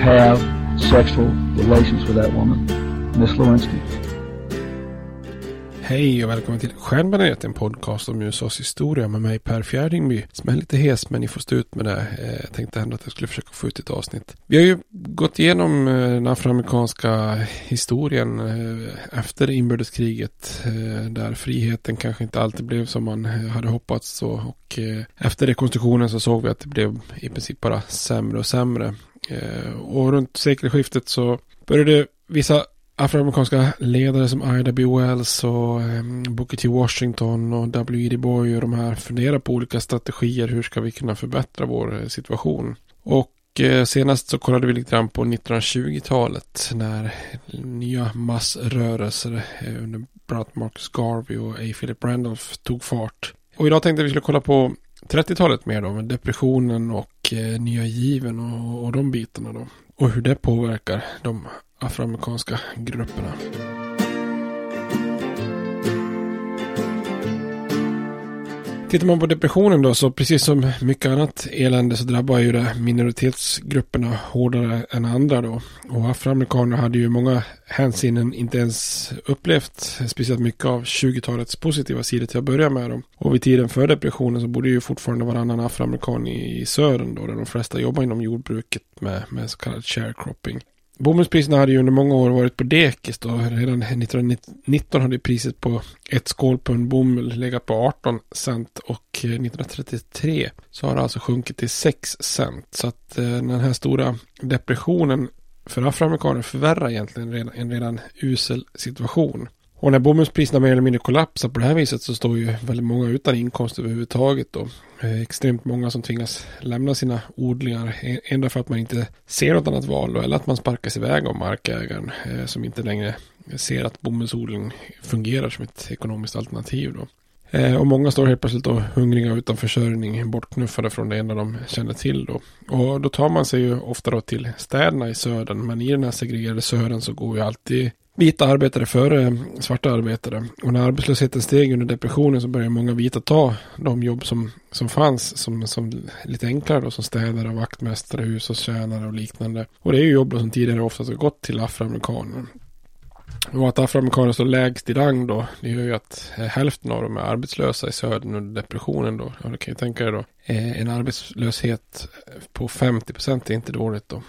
have sexual relations with that woman, Miss Lewinsky. Hej och välkommen till Stjärnbaneret, en podcast om USAs historia med mig Per Fjärdingby. Som är lite hes men ni får stå ut med det. Eh, jag tänkte ändå att jag skulle försöka få ut ett avsnitt. Vi har ju gått igenom eh, den afroamerikanska historien eh, efter inbördeskriget. Där friheten kanske inte alltid blev som man hade hoppats. Och efter rekonstruktionen så såg vi att det blev i princip bara sämre och sämre. Eh, och runt sekelskiftet så började vissa afroamerikanska ledare som Ida B. Wells och ehm, Booker T. Washington och W.E.D. Boy och de här fundera på olika strategier. Hur ska vi kunna förbättra vår eh, situation? Och eh, senast så kollade vi lite grann på 1920-talet när nya massrörelser under bland annat Marcus Garvey och A. Philip Randolph tog fart. Och idag tänkte vi skulle kolla på 30-talet mer då med depressionen och eh, nya given och, och de bitarna då. Och hur det påverkar de afroamerikanska grupperna. Tittar man på depressionen då så precis som mycket annat elände så drabbar ju det minoritetsgrupperna hårdare än andra då. Och afroamerikaner hade ju många hänsynen inte ens upplevt speciellt mycket av 20-talets positiva sidor till att börja med dem. Och vid tiden för depressionen så bodde ju fortfarande varannan afroamerikan i södern då där de flesta jobbar inom jordbruket med, med så kallad sharecropping. Bomullspriserna hade ju under många år varit på dekis då. Redan 1919 hade priset på ett skålpund bomull legat på 18 cent och eh, 1933 så har det alltså sjunkit till 6 cent. Så att eh, den här stora depressionen för afroamerikaner förvärrar egentligen redan, en redan usel situation. Och när bomullspriserna mer eller mindre kollapsar på det här viset så står ju väldigt många utan inkomst överhuvudtaget då. Eh, extremt många som tvingas lämna sina odlingar. Ända för att man inte ser något annat val då, eller att man sparkas iväg av markägaren eh, som inte längre ser att bomullsodling fungerar som ett ekonomiskt alternativ då. Eh, och många står helt plötsligt då hungriga utan försörjning, bortknuffade från det enda de känner till då. Och då tar man sig ju ofta då till städerna i södern, men i den här segregerade södern så går ju alltid vita arbetare före svarta arbetare. Och när arbetslösheten steg under depressionen så började många vita ta de jobb som, som fanns som, som lite enklare då, som städare, vaktmästare, hushållstjänare och liknande. Och det är ju jobb då som tidigare oftast har gått till afroamerikaner. Och att afroamerikaner står lägst i rang då, det gör ju att eh, hälften av dem är arbetslösa i södern under depressionen då. Ja, du kan ju tänka dig då. Eh, en arbetslöshet på 50 procent är inte dåligt då.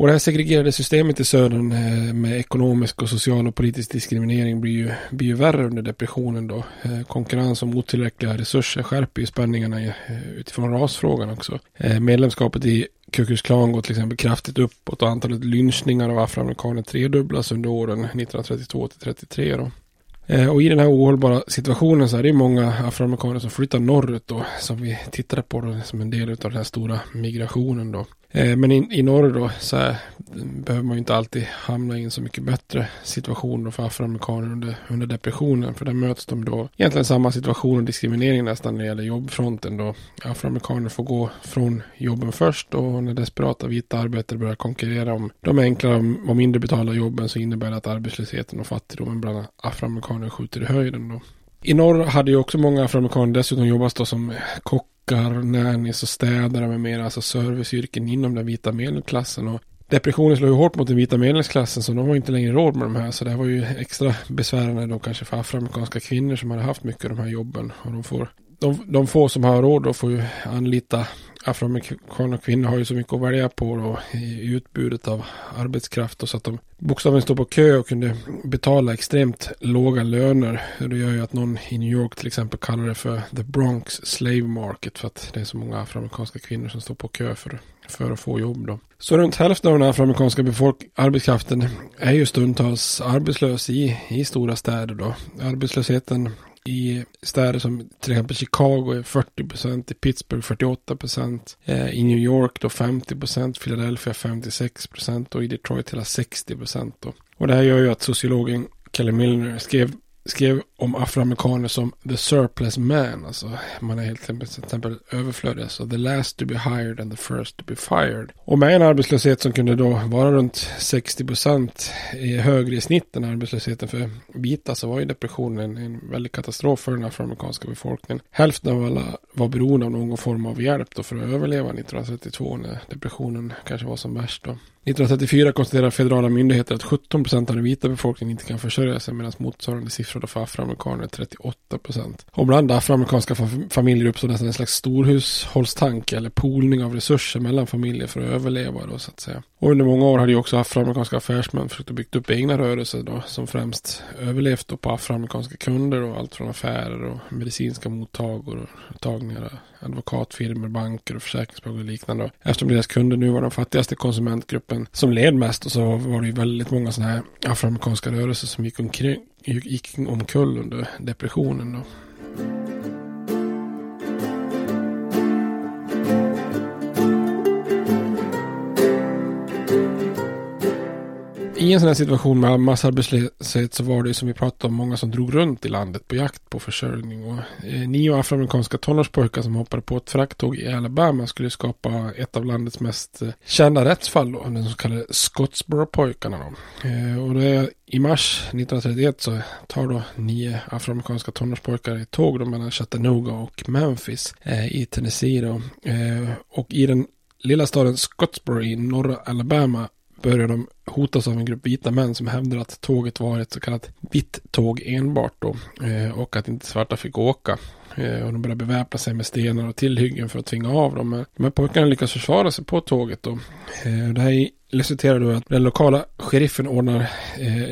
Och det här segregerade systemet i södern eh, med ekonomisk och social och politisk diskriminering blir ju, blir ju värre under depressionen då. Eh, konkurrens om otillräckliga resurser skärper ju spänningarna eh, utifrån rasfrågan också. Medlemskapet i Ku Klux Klan går till exempel kraftigt uppåt och antalet lynchningar av afroamerikaner tredubblas under åren 1932 till 33 då. Och i den här ohållbara situationen så är det många afroamerikaner som flyttar norrut då. Som vi tittade på då, som en del av den här stora migrationen då. Eh, men i, i norr då så här, behöver man ju inte alltid hamna i en så mycket bättre situation för afroamerikaner under, under depressionen. För där möts de då egentligen samma situation och diskriminering nästan när det gäller jobbfronten då. Afroamerikaner får gå från jobben först och när desperata vita arbetare börjar konkurrera om de enklare och mindre betalda jobben så innebär det att arbetslösheten och fattigdomen bland afroamerikaner skjuter i höjden då. I norr hade ju också många afroamerikaner dessutom jobbat som kock kockar, nannys och städare med mera, alltså serviceyrken inom den vita medelklassen. Och depressionen slår ju hårt mot den vita medelklassen så de har inte längre råd med de här. Så det här var ju extra besvärande då kanske för afroamerikanska kvinnor som hade haft mycket av de här jobben. Och de, får, de, de få som har råd då får ju anlita afroamerikaner och kvinnor har ju så mycket att välja på då, i utbudet av arbetskraft och så att de bokstavligen står på kö och kunde betala extremt låga löner. Det gör ju att någon i New York till exempel kallar det för the Bronx slave market för att det är så många afroamerikanska kvinnor som står på kö för, för att få jobb då. Så runt hälften av den afroamerikanska arbetskraften är ju stundtals arbetslös i, i stora städer då. Arbetslösheten i städer som till exempel Chicago är 40 procent, i Pittsburgh 48 procent, eh, i New York då 50 procent, Philadelphia 56 procent och i Detroit hela 60 procent. Och det här gör ju att sociologen Kelly Milner skrev skrev om afroamerikaner som the surplus man. Alltså man är helt enkelt till exempel överflödig. Alltså the last to be hired and the first to be fired. Och med en arbetslöshet som kunde då vara runt 60 procent högre i snitt än arbetslösheten för vita så var ju depressionen en väldig katastrof för den afroamerikanska befolkningen. Hälften av alla var beroende av någon form av hjälp då för att överleva 1932 när depressionen kanske var som värst då. 1934 konstaterar federala myndigheter att 17 procent av den vita befolkningen inte kan försörja sig medan motsvarande siffror för afroamerikaner afroamerikaner 38 procent. Och bland afroamerikanska familjer uppstår nästan en slags storhushållstanke eller poolning av resurser mellan familjer för att överleva då så att säga. Och under många år hade ju också afroamerikanska affärsmän försökt att bygga upp egna rörelser då som främst överlevt då på afroamerikanska kunder och allt från affärer och medicinska mottagningar advokatfirmor, banker och försäkringsbolag och liknande. Eftersom deras kunder nu var den fattigaste konsumentgruppen som led mest och så var det ju väldigt många sådana här afroamerikanska rörelser som gick, omkring, gick omkull under depressionen. Då. I en sån här situation med massarbetslöshet så var det som vi pratade om många som drog runt i landet på jakt på försörjning. Och, eh, nio afroamerikanska tonårspojkar som hoppade på ett frakttåg i Alabama skulle skapa ett av landets mest eh, kända rättsfall. Då, den så kallade Scottsboro-pojkarna. Eh, och det I mars 1931 så tar då nio afroamerikanska tonårspojkar ett tåg då mellan Chattanooga och Memphis eh, i Tennessee. Då. Eh, och i den lilla staden Scottsboro i norra Alabama började de hotas av en grupp vita män som hävdar att tåget var ett så kallat vitt tåg enbart då eh, och att inte svarta fick åka. Eh, och de började beväpna sig med stenar och tillhyggen för att tvinga av dem. De här pojkarna lyckas försvara sig på tåget då. Eh, det här resulterar då att den lokala sheriffen ordnar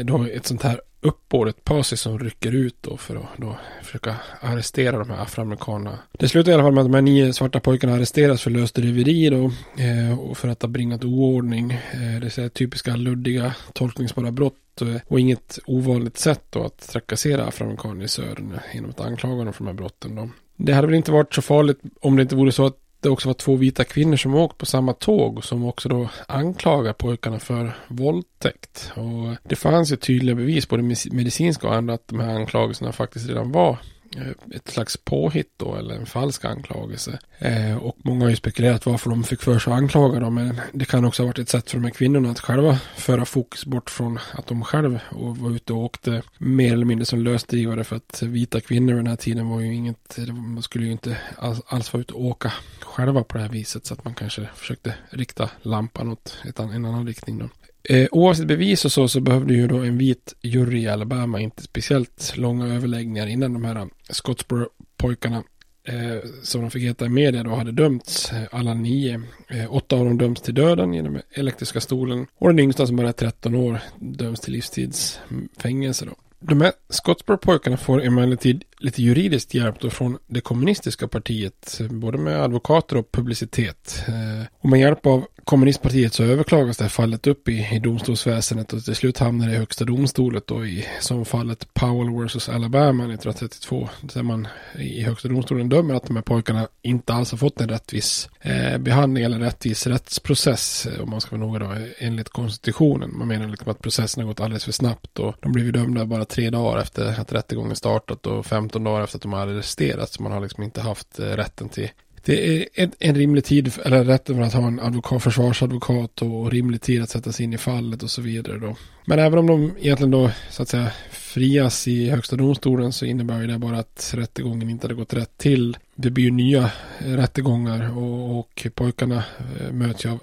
då ett sånt här uppbåd, ett posse som rycker ut då för att då försöka arrestera de här afroamerikanerna. Det slutar i alla fall med att de här nio svarta pojkarna arresteras för lösdriveri då eh, och för att ha bringat oordning. Eh, det är typiska luddiga tolkningsbara brott eh, och inget ovanligt sätt då att trakassera afroamerikaner i södern genom att anklaga dem för de här brotten då. Det hade väl inte varit så farligt om det inte vore så att det också var två vita kvinnor som åkt på samma tåg som också då anklagar pojkarna för våldtäkt. Och det fanns ju tydliga bevis, både medicinska och andra, att de här anklagelserna faktiskt redan var Eh, ett slags påhitt då, eller en falsk anklagelse. Eh, och många har ju spekulerat varför de fick för sig att anklaga dem, men det kan också ha varit ett sätt för de här kvinnorna att själva föra fokus bort från att de själv var ute och åkte mer eller mindre som lösdrivare för att vita kvinnor vid den här tiden var ju inget, man skulle ju inte alls, alls vara ute och åka själva på det här viset så att man kanske försökte rikta lampan åt ett, en annan riktning då. Eh, oavsett bevis och så, så behövde ju då en vit jury i Alabama inte speciellt långa överläggningar innan de här eh, Scottsboro-pojkarna eh, som de fick heta i media då hade dömts, eh, alla nio. Eh, åtta av dem döms till döden genom elektriska stolen och den yngsta som bara är 13 år döms till livstidsfängelse då. De här Scottsboro-pojkarna får emellertid lite juridiskt hjälp då från det kommunistiska partiet, både med advokater och publicitet. Eh, och med hjälp av kommunistpartiet så överklagas det här fallet upp i, i domstolsväsendet och till slut hamnar det i högsta domstolet då i som fallet Powell vs. Alabama 1932. Där man i högsta domstolen dömer att de här pojkarna inte alls har fått en rättvis eh, behandling eller rättvis rättsprocess eh, om man ska vara noga då enligt konstitutionen. Man menar liksom att processen har gått alldeles för snabbt och de blev dömda bara tre dagar efter att rättegången startat och fem 15 dagar efter att de har arresterats. Man har liksom inte haft eh, rätten till det är en, en rimlig tid, eller rätten för att ha en advokat, försvarsadvokat och rimlig tid att sätta sig in i fallet och så vidare då. Men även om de egentligen då så att säga frias i högsta domstolen så innebär det bara att rättegången inte hade gått rätt till. Det blir ju nya eh, rättegångar och, och pojkarna eh, möts ju av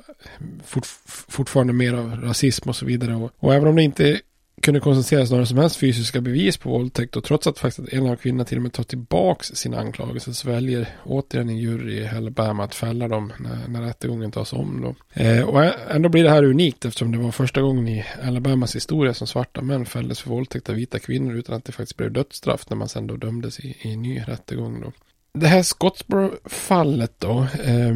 fort, fortfarande mer av rasism och så vidare. Och, och även om det inte kunde konstateras några som helst fysiska bevis på våldtäkt och trots att faktiskt en av kvinnorna till och med tar tillbaks sina anklagelser så väljer återigen en jury i Alabama att fälla dem när, när rättegången tas om då. Eh, och ändå blir det här unikt eftersom det var första gången i Alabamas historia som svarta män fälldes för våldtäkt av vita kvinnor utan att det faktiskt blev dödsstraff när man sen då dömdes i, i ny rättegång då. Det här Scottsboro-fallet då eh,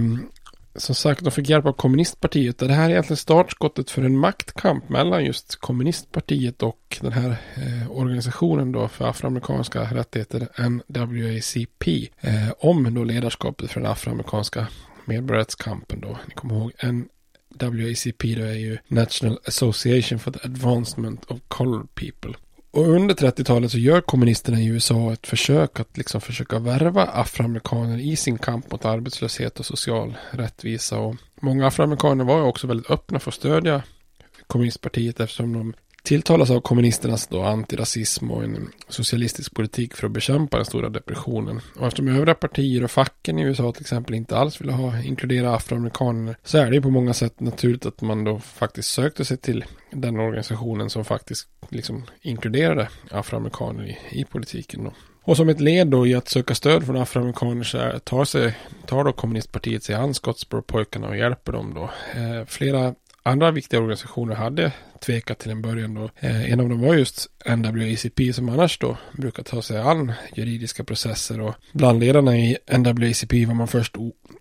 som sagt, de fick hjälp av kommunistpartiet. Det här är egentligen startskottet för en maktkamp mellan just kommunistpartiet och den här eh, organisationen då för afroamerikanska rättigheter, NWACP, eh, om då ledarskapet för den afroamerikanska medborgarrättskampen då. Ni kommer ihåg NWACP då är ju National Association for the Advancement of Colored People. Och under 30-talet så gör kommunisterna i USA ett försök att liksom försöka värva afroamerikaner i sin kamp mot arbetslöshet och social rättvisa. Och många afroamerikaner var också väldigt öppna för att stödja kommunistpartiet eftersom de tilltalas av kommunisternas då antirasism och en socialistisk politik för att bekämpa den stora depressionen. Och eftersom övriga partier och facken i USA till exempel inte alls ville ha inkludera afroamerikaner så är det ju på många sätt naturligt att man då faktiskt sökte sig till den organisationen som faktiskt liksom inkluderade afroamerikaner i, i politiken då. Och som ett led då i att söka stöd från afroamerikaner så tar, sig, tar då kommunistpartiet sig an Scottsboro-pojkarna och hjälper dem då. Eh, flera andra viktiga organisationer hade tvekat till en början då. Eh, en av dem var just NWACP som annars då brukar ta sig an juridiska processer och bland ledarna i NWACP var man först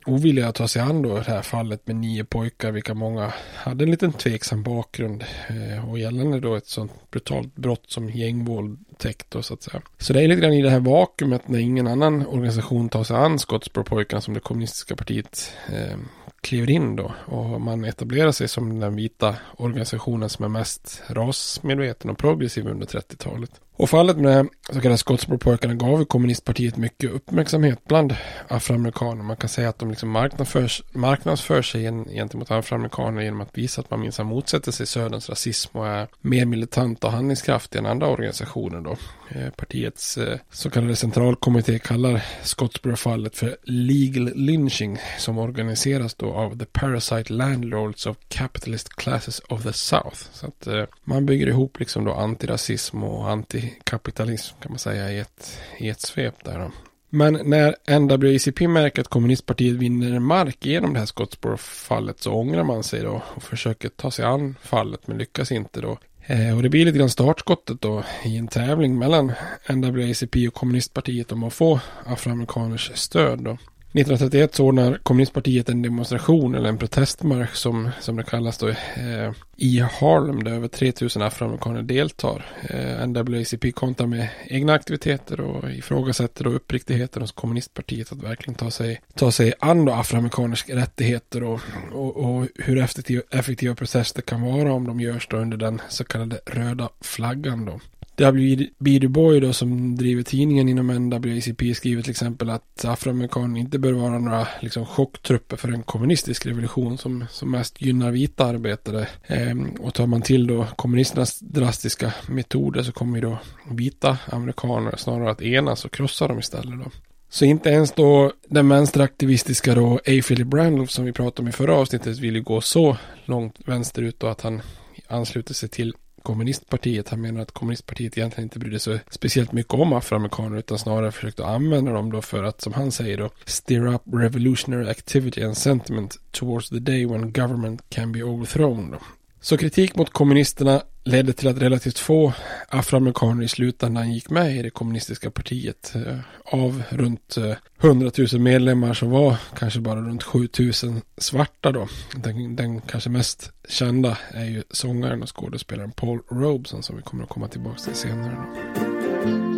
ovillig att ta sig an då det här fallet med nio pojkar vilka många hade en liten tveksam bakgrund eh, och gällande då ett sånt brutalt brott som gängvåldtäkt då så att säga. Så det är lite grann i det här vakuumet när ingen annan organisation tar sig an Scottsboro-pojkarna som det kommunistiska partiet eh, kliver in då och man etablerar sig som den vita organisationen som är mest rasmedveten och progressiv under 30-talet. Och fallet med så kallade Scottsboro-pojkarna gav ju kommunistpartiet mycket uppmärksamhet bland afroamerikaner. Man kan säga att de liksom marknadsför, marknadsför sig gentemot afroamerikaner genom att visa att man minsann motsätter sig Söderns rasism och är mer militant och handlingskraftig än andra organisationer då. Eh, partiets eh, så kallade centralkommitté kallar Scottsboro-fallet för legal lynching som organiseras då av the parasite landlords of capitalist classes of the South. Så att eh, man bygger ihop liksom då antirasism och antikapitalism kan man säga i ett, i ett svep där då. Men när NWACP märker att kommunistpartiet vinner mark genom det här Scottsboro-fallet så ångrar man sig då och försöker ta sig an fallet men lyckas inte då. Eh, och det blir lite grann startskottet då i en tävling mellan NWACP och kommunistpartiet om att få afroamerikaners stöd då. 1931 så ordnar kommunistpartiet en demonstration eller en protestmarsch som, som det kallas då eh, i Harlem där över 3000 afroamerikaner deltar. Eh, NAACP kontrar med egna aktiviteter och ifrågasätter då uppriktigheten hos kommunistpartiet att verkligen ta sig, ta sig an då afroamerikaners rättigheter och, och, och hur effektiva, effektiva processer kan vara om de görs då under den så kallade röda flaggan då. W.B. Du Boy då som driver tidningen inom NWACP skriver till exempel att afroamerikaner inte bör vara några liksom, chocktrupper för en kommunistisk revolution som, som mest gynnar vita arbetare. Ehm, och tar man till då kommunisternas drastiska metoder så kommer ju då vita amerikaner snarare att enas och krossa dem istället då. Så inte ens då den vänsteraktivistiska då A. Philip Randolph som vi pratade om i förra avsnittet vill ju gå så långt vänsterut då att han ansluter sig till kommunistpartiet. Han menar att kommunistpartiet egentligen inte brydde sig speciellt mycket om afroamerikaner utan snarare försökte använda dem då för att som han säger då stir up revolutionary activity and sentiment towards the day when government can be overthrown. Då. Så kritik mot kommunisterna ledde till att relativt få afroamerikaner i slutändan gick med i det kommunistiska partiet. Eh, av runt eh, 100 000 medlemmar så var kanske bara runt 7 000 svarta då. Den, den kanske mest kända är ju sångaren och skådespelaren Paul Robeson som vi kommer att komma tillbaka till senare. Då.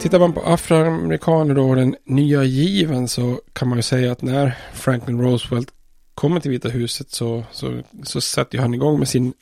Tittar man på afroamerikaner och den nya given så kan man ju säga att när Franklin Roosevelt kommer till Vita huset så, så, så sätter han igång med sin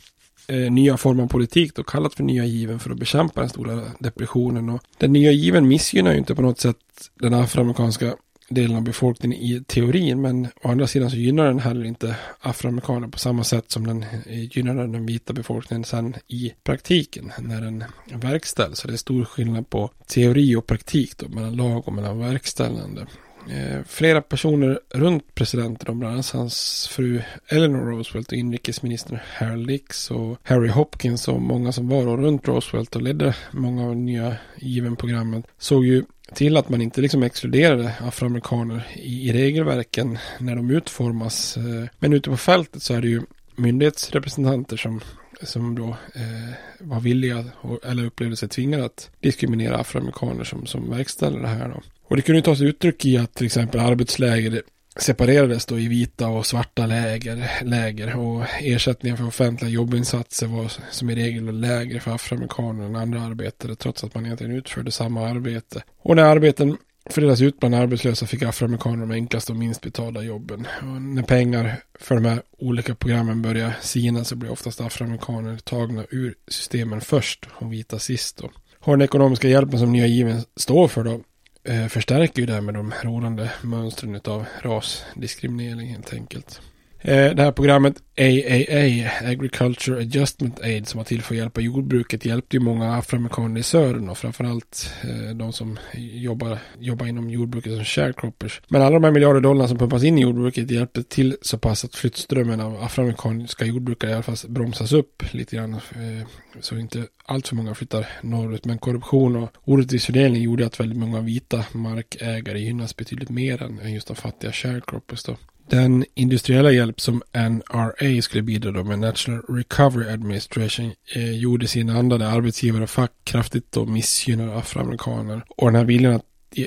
eh, nya form av politik då kallat för nya given för att bekämpa den stora depressionen. Och den nya given missgynnar ju inte på något sätt den afroamerikanska delen av befolkningen i teorin. Men å andra sidan så gynnar den heller inte afroamerikaner på samma sätt som den eh, gynnar den vita befolkningen sen i praktiken när den verkställs. Så det är stor skillnad på teori och praktik då, mellan lag och mellan verkställande. Eh, flera personer runt presidenten, bland annat hans fru Eleanor Roosevelt och inrikesminister Harold Dix och Harry Hopkins och många som var runt Roosevelt och ledde många av de nya given-programmen såg ju till att man inte liksom exkluderade afroamerikaner i, i regelverken när de utformas. Eh, men ute på fältet så är det ju myndighetsrepresentanter som som då eh, var villiga eller upplevde sig tvingade att diskriminera afroamerikaner som, som verkställde det här. Då. Och det kunde ta sig uttryck i att till exempel arbetsläger separerades då i vita och svarta läger, läger och ersättningen för offentliga jobbinsatser var som i regel lägre för afroamerikaner än andra arbetare trots att man egentligen utförde samma arbete. Och när arbeten fördelas ut bland arbetslösa fick afroamerikaner de enklaste och minst betalda jobben. Och när pengar för de här olika programmen börjar sina så blir oftast afroamerikaner tagna ur systemen först och vita sist då. Har den ekonomiska hjälpen som nya given står för då Eh, förstärker ju därmed de rådande mönstren av rasdiskriminering helt enkelt. Eh, det här programmet AAA, Agriculture Adjustment Aid, som var till för att hjälpa jordbruket, hjälpte ju många afroamerikaner i södern och framförallt eh, de som jobbar, jobbar inom jordbruket som sharecroppers. Men alla de här miljarder dollar som pumpas in i jordbruket hjälpte till så pass att flyttströmmen av afroamerikanska jordbrukare i alla fall bromsas upp lite grann. Eh, så inte allt för många flyttar norrut. Men korruption och orättvis fördelning gjorde att väldigt många vita markägare gynnas betydligt mer än just de fattiga sharecroppers då. Den industriella hjälp som NRA skulle bidra då med National Recovery Administration eh, gjorde sina andade arbetsgivare och fack kraftigt då missgynnade afroamerikaner. Och den här viljan att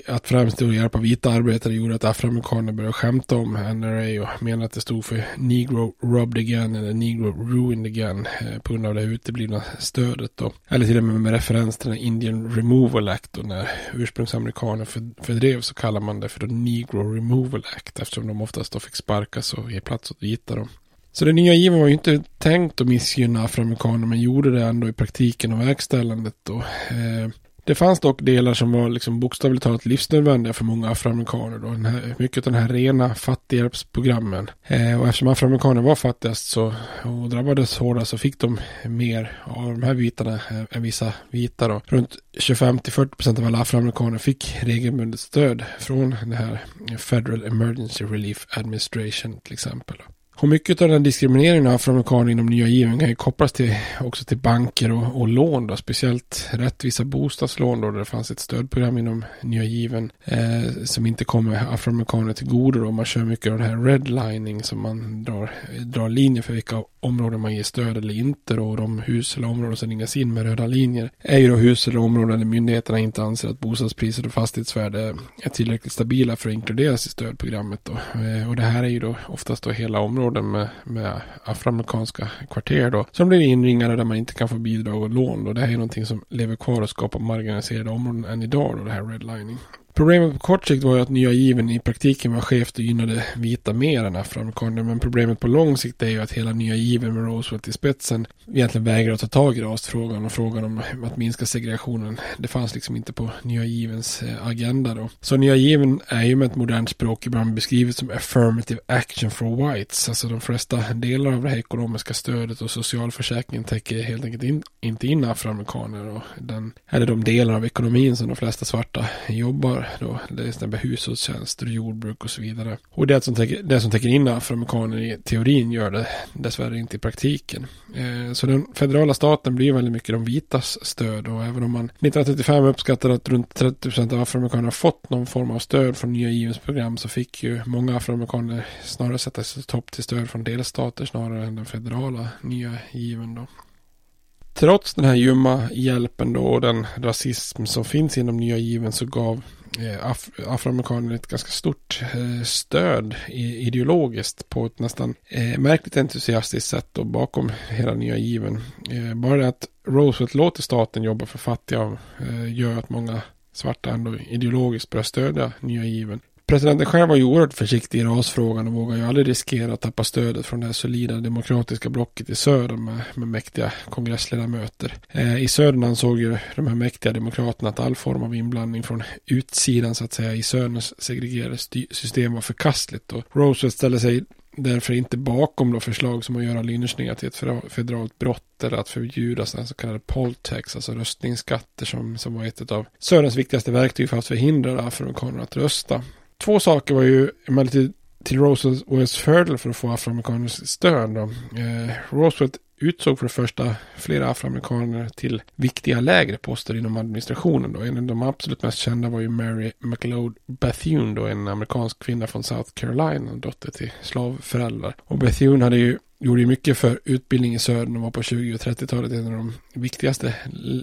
att främst då hjälpa vita arbetare gjorde att afroamerikaner började skämta om NRA och menade att det stod för Negro Robbed Again eller Negro Ruined Again eh, på grund av det uteblivna stödet då. Eller till och med med referens till den Indian Removal Act och när ursprungsamerikaner fördrevs så kallar man det för Negro Removal Act eftersom de oftast då fick sparkas och ge plats åt vita då. Så den nya given var ju inte tänkt att missgynna afroamerikaner men gjorde det ändå i praktiken och verkställandet då. Eh, det fanns dock delar som var liksom bokstavligt talat livsnödvändiga för många afroamerikaner. Då. Den här, mycket av den här rena fattighjälpsprogrammen. Eh, och eftersom afroamerikaner var fattigast så, och drabbades hårdast så fick de mer av de här bitarna än vissa vita. Då. Runt 25-40% av alla afroamerikaner fick regelbundet stöd från det här Federal Emergency Relief Administration till exempel. Då. Och mycket av den diskrimineringen av afroamerikaner inom nya given kan ju kopplas till, också till banker och, och lån då, speciellt rättvisa bostadslån då, där det fanns ett stödprogram inom nya given eh, som inte kommer afroamerikaner till godo då. Man kör mycket av det här redlining som man drar, drar linjer för vilka områden man ger stöd eller inte. Och de hus eller områden som ringas in med röda linjer är ju då hus eller områden där myndigheterna inte anser att bostadspriser och fastighetsvärde är tillräckligt stabila för att inkluderas i stödprogrammet då. Eh, och det här är ju då oftast då hela områden områden med, med afroamerikanska kvarter då. Som blir inringade där man inte kan få bidrag och lån då. Det här är någonting som lever kvar och skapar marginaliserade områden än idag då, det här redlining. Problemet på kort sikt var ju att nya given i praktiken var skevt och gynnade vita mer än afroamerikaner. Men problemet på lång sikt är ju att hela nya given med Roosevelt i spetsen egentligen vägrar att ta tag i rasfrågan och frågan om att minska segregationen. Det fanns liksom inte på nya givens eh, agenda då. Så nya given är ju med ett modernt språk ibland beskrivet som affirmative action for whites. Alltså de flesta delar av det här ekonomiska stödet och socialförsäkringen täcker helt enkelt in, inte in afroamerikaner. Och den, eller de delar av ekonomin som de flesta svarta jobbar då. Det är exempel hushållstjänster, jordbruk och så vidare. Och det som täcker, det som täcker in afroamerikaner i teorin gör det dessvärre inte i praktiken. Eh, så den federala staten blir väldigt mycket de vitas stöd och även om man 1935 uppskattade att runt 30 procent av afroamerikaner fått någon form av stöd från nya givens program så fick ju många afroamerikaner snarare sätta sig topp till stöd från delstater snarare än den federala nya given då trots den här ljumma hjälpen då och den rasism som finns inom nya given så gav Eh, af afroamerikaner ett ganska stort eh, stöd ideologiskt på ett nästan eh, märkligt entusiastiskt sätt och bakom hela nya given. bara det att Roosevelt låter staten jobba för fattiga gör att många svarta ändå ideologiskt börjar stödja nya given. Presidenten själv var ju oerhört försiktig i rasfrågan och vågar ju aldrig riskera att tappa stödet från det här solida demokratiska blocket i söder med, med mäktiga kongressledamöter. Eh, I södern ansåg ju de här mäktiga demokraterna att all form av inblandning från utsidan så att säga i söderns segregerade system var förkastligt och Roosevelt ställde sig därför inte bakom då förslag som att göra lynchningar till ett federalt brott eller att förbjuda sådana så kallade poll tax, alltså röstningsskatter som, som var ett av Söderns viktigaste verktyg för att förhindra afroamerikaner att rösta. Två saker var ju emellertid till Roosevelts fördel för att få afroamerikaners stöd. Då. Eh, Roosevelt utsåg för det första flera afroamerikaner till viktiga lägre poster inom administrationen. Då. En av de absolut mest kända var ju Mary McLeod Bethune, då, en amerikansk kvinna från South Carolina, dotter till slavföräldrar. Och Bethune hade ju gjorde ju mycket för utbildning i södern och var på 20 och 30-talet en av de viktigaste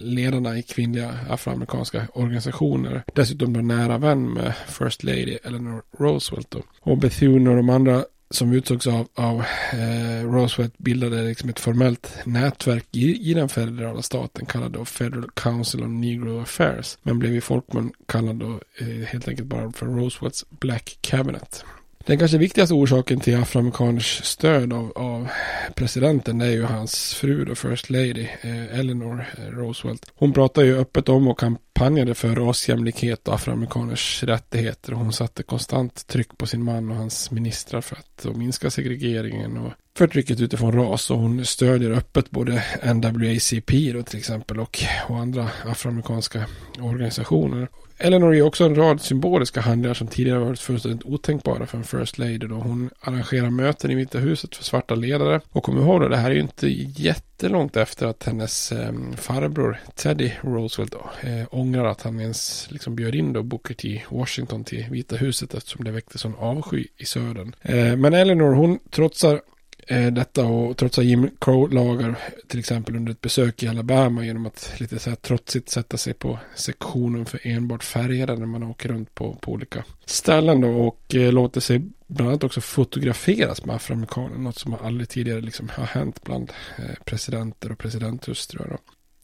ledarna i kvinnliga afroamerikanska organisationer. Dessutom då nära vän med First Lady Eleanor Roosevelt då. Och Bethune och de andra som utsågs av, av eh, Roosevelt bildade liksom ett formellt nätverk i, i den federala staten kallad då Federal Council on Negro Affairs. Men blev i folkmun kallad då eh, helt enkelt bara för Roosevelts Black Cabinet. Den kanske viktigaste orsaken till afroamerikaners stöd av, av presidenten är ju hans fru då, First Lady, eh, Eleanor Roosevelt. Hon pratar ju öppet om och kampanjade för rasjämlikhet och afroamerikaners rättigheter. Hon satte konstant tryck på sin man och hans ministrar för att minska segregeringen och förtrycket utifrån ras och hon stödjer öppet både NWACP då till exempel och, och andra afroamerikanska organisationer. Eleanor är också en rad symboliska handlingar som tidigare varit fullständigt otänkbara för en First Lady. Då hon arrangerar möten i Vita huset för svarta ledare. Och kom ihåg då, det här är ju inte jättelångt efter att hennes eh, farbror Teddy Roosevelt då, eh, ångrar att han ens liksom bjöd in då Booker T. Washington till Vita huset eftersom det väckte sån avsky i södern. Eh, men Eleanor hon trotsar eh, detta och trotsa Jim Crow-lagar till exempel under ett besök i Alabama genom att lite så här trotsigt sätta sig på sektionen för enbart färgade när man åker runt på, på olika ställen då och eh, låter sig bland annat också fotograferas med afroamerikaner. Något som aldrig tidigare liksom har hänt bland eh, presidenter och presidenthustrur.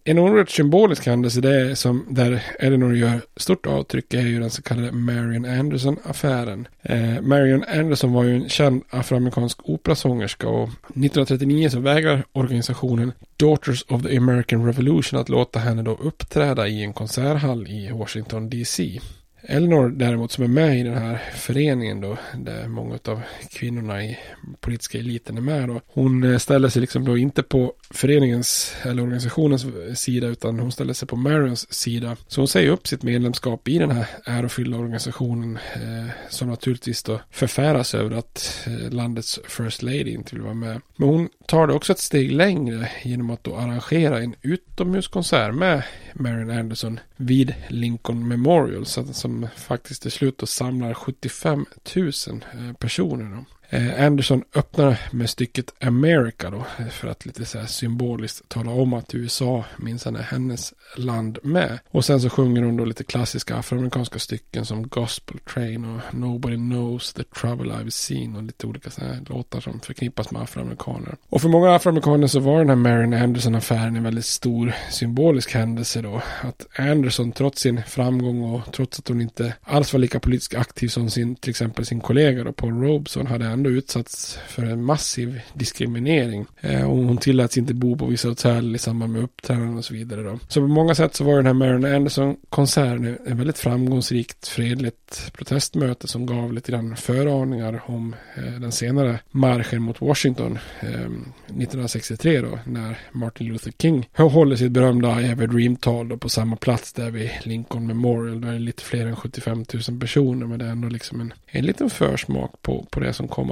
En oerhört symbolisk händelse det är som där Eleanor gör stort avtryck är ju den så kallade Marion Anderson-affären. Eh, Marion Anderson var ju en känd afroamerikansk operasångerska och 1939 så vägrar organisationen Daughters of the American Revolution att låta henne då uppträda i en konserthall i Washington DC. Elinor däremot som är med i den här föreningen då, där många av kvinnorna i politiska eliten är med då. Hon eh, ställer sig liksom då inte på föreningens eller organisationens sida utan hon ställer sig på Marions sida. Så hon säger upp sitt medlemskap i den här ärofyllda organisationen eh, som naturligtvis då förfäras över att eh, landets First Lady inte vill vara med. Men hon tar det också ett steg längre genom att då arrangera en utomhuskonsert med Marian Anderson vid Lincoln Memorial som faktiskt till slut då samlar 75 000 eh, personer. Då. Eh, Anderson öppnar med stycket America då för att lite så här symboliskt tala om att USA minsann är hennes land med. Och sen så sjunger hon då lite klassiska afroamerikanska stycken som Gospel Train och Nobody Knows the Trouble I've Seen och lite olika så här låtar som förknippas med afroamerikaner. Och för många afroamerikaner så var den här Marion Anderson-affären en väldigt stor symbolisk händelse då. Att Anderson trots sin framgång och trots att hon inte alls var lika politiskt aktiv som sin, till exempel sin kollega då Paul Robeson hade ändå utsatts för en massiv diskriminering. Eh, och hon tilläts inte bo på vissa hotell i samband med uppträdanden och så vidare. Då. Så på många sätt så var den här Marilyn Anderson-konserten en väldigt framgångsrikt fredligt protestmöte som gav lite grann föraningar om eh, den senare marschen mot Washington eh, 1963 då när Martin Luther King håller sitt berömda Everdream-tal på samma plats där vid Lincoln Memorial. Där är det lite fler än 75 000 personer men det är ändå liksom en, en liten försmak på, på det som kom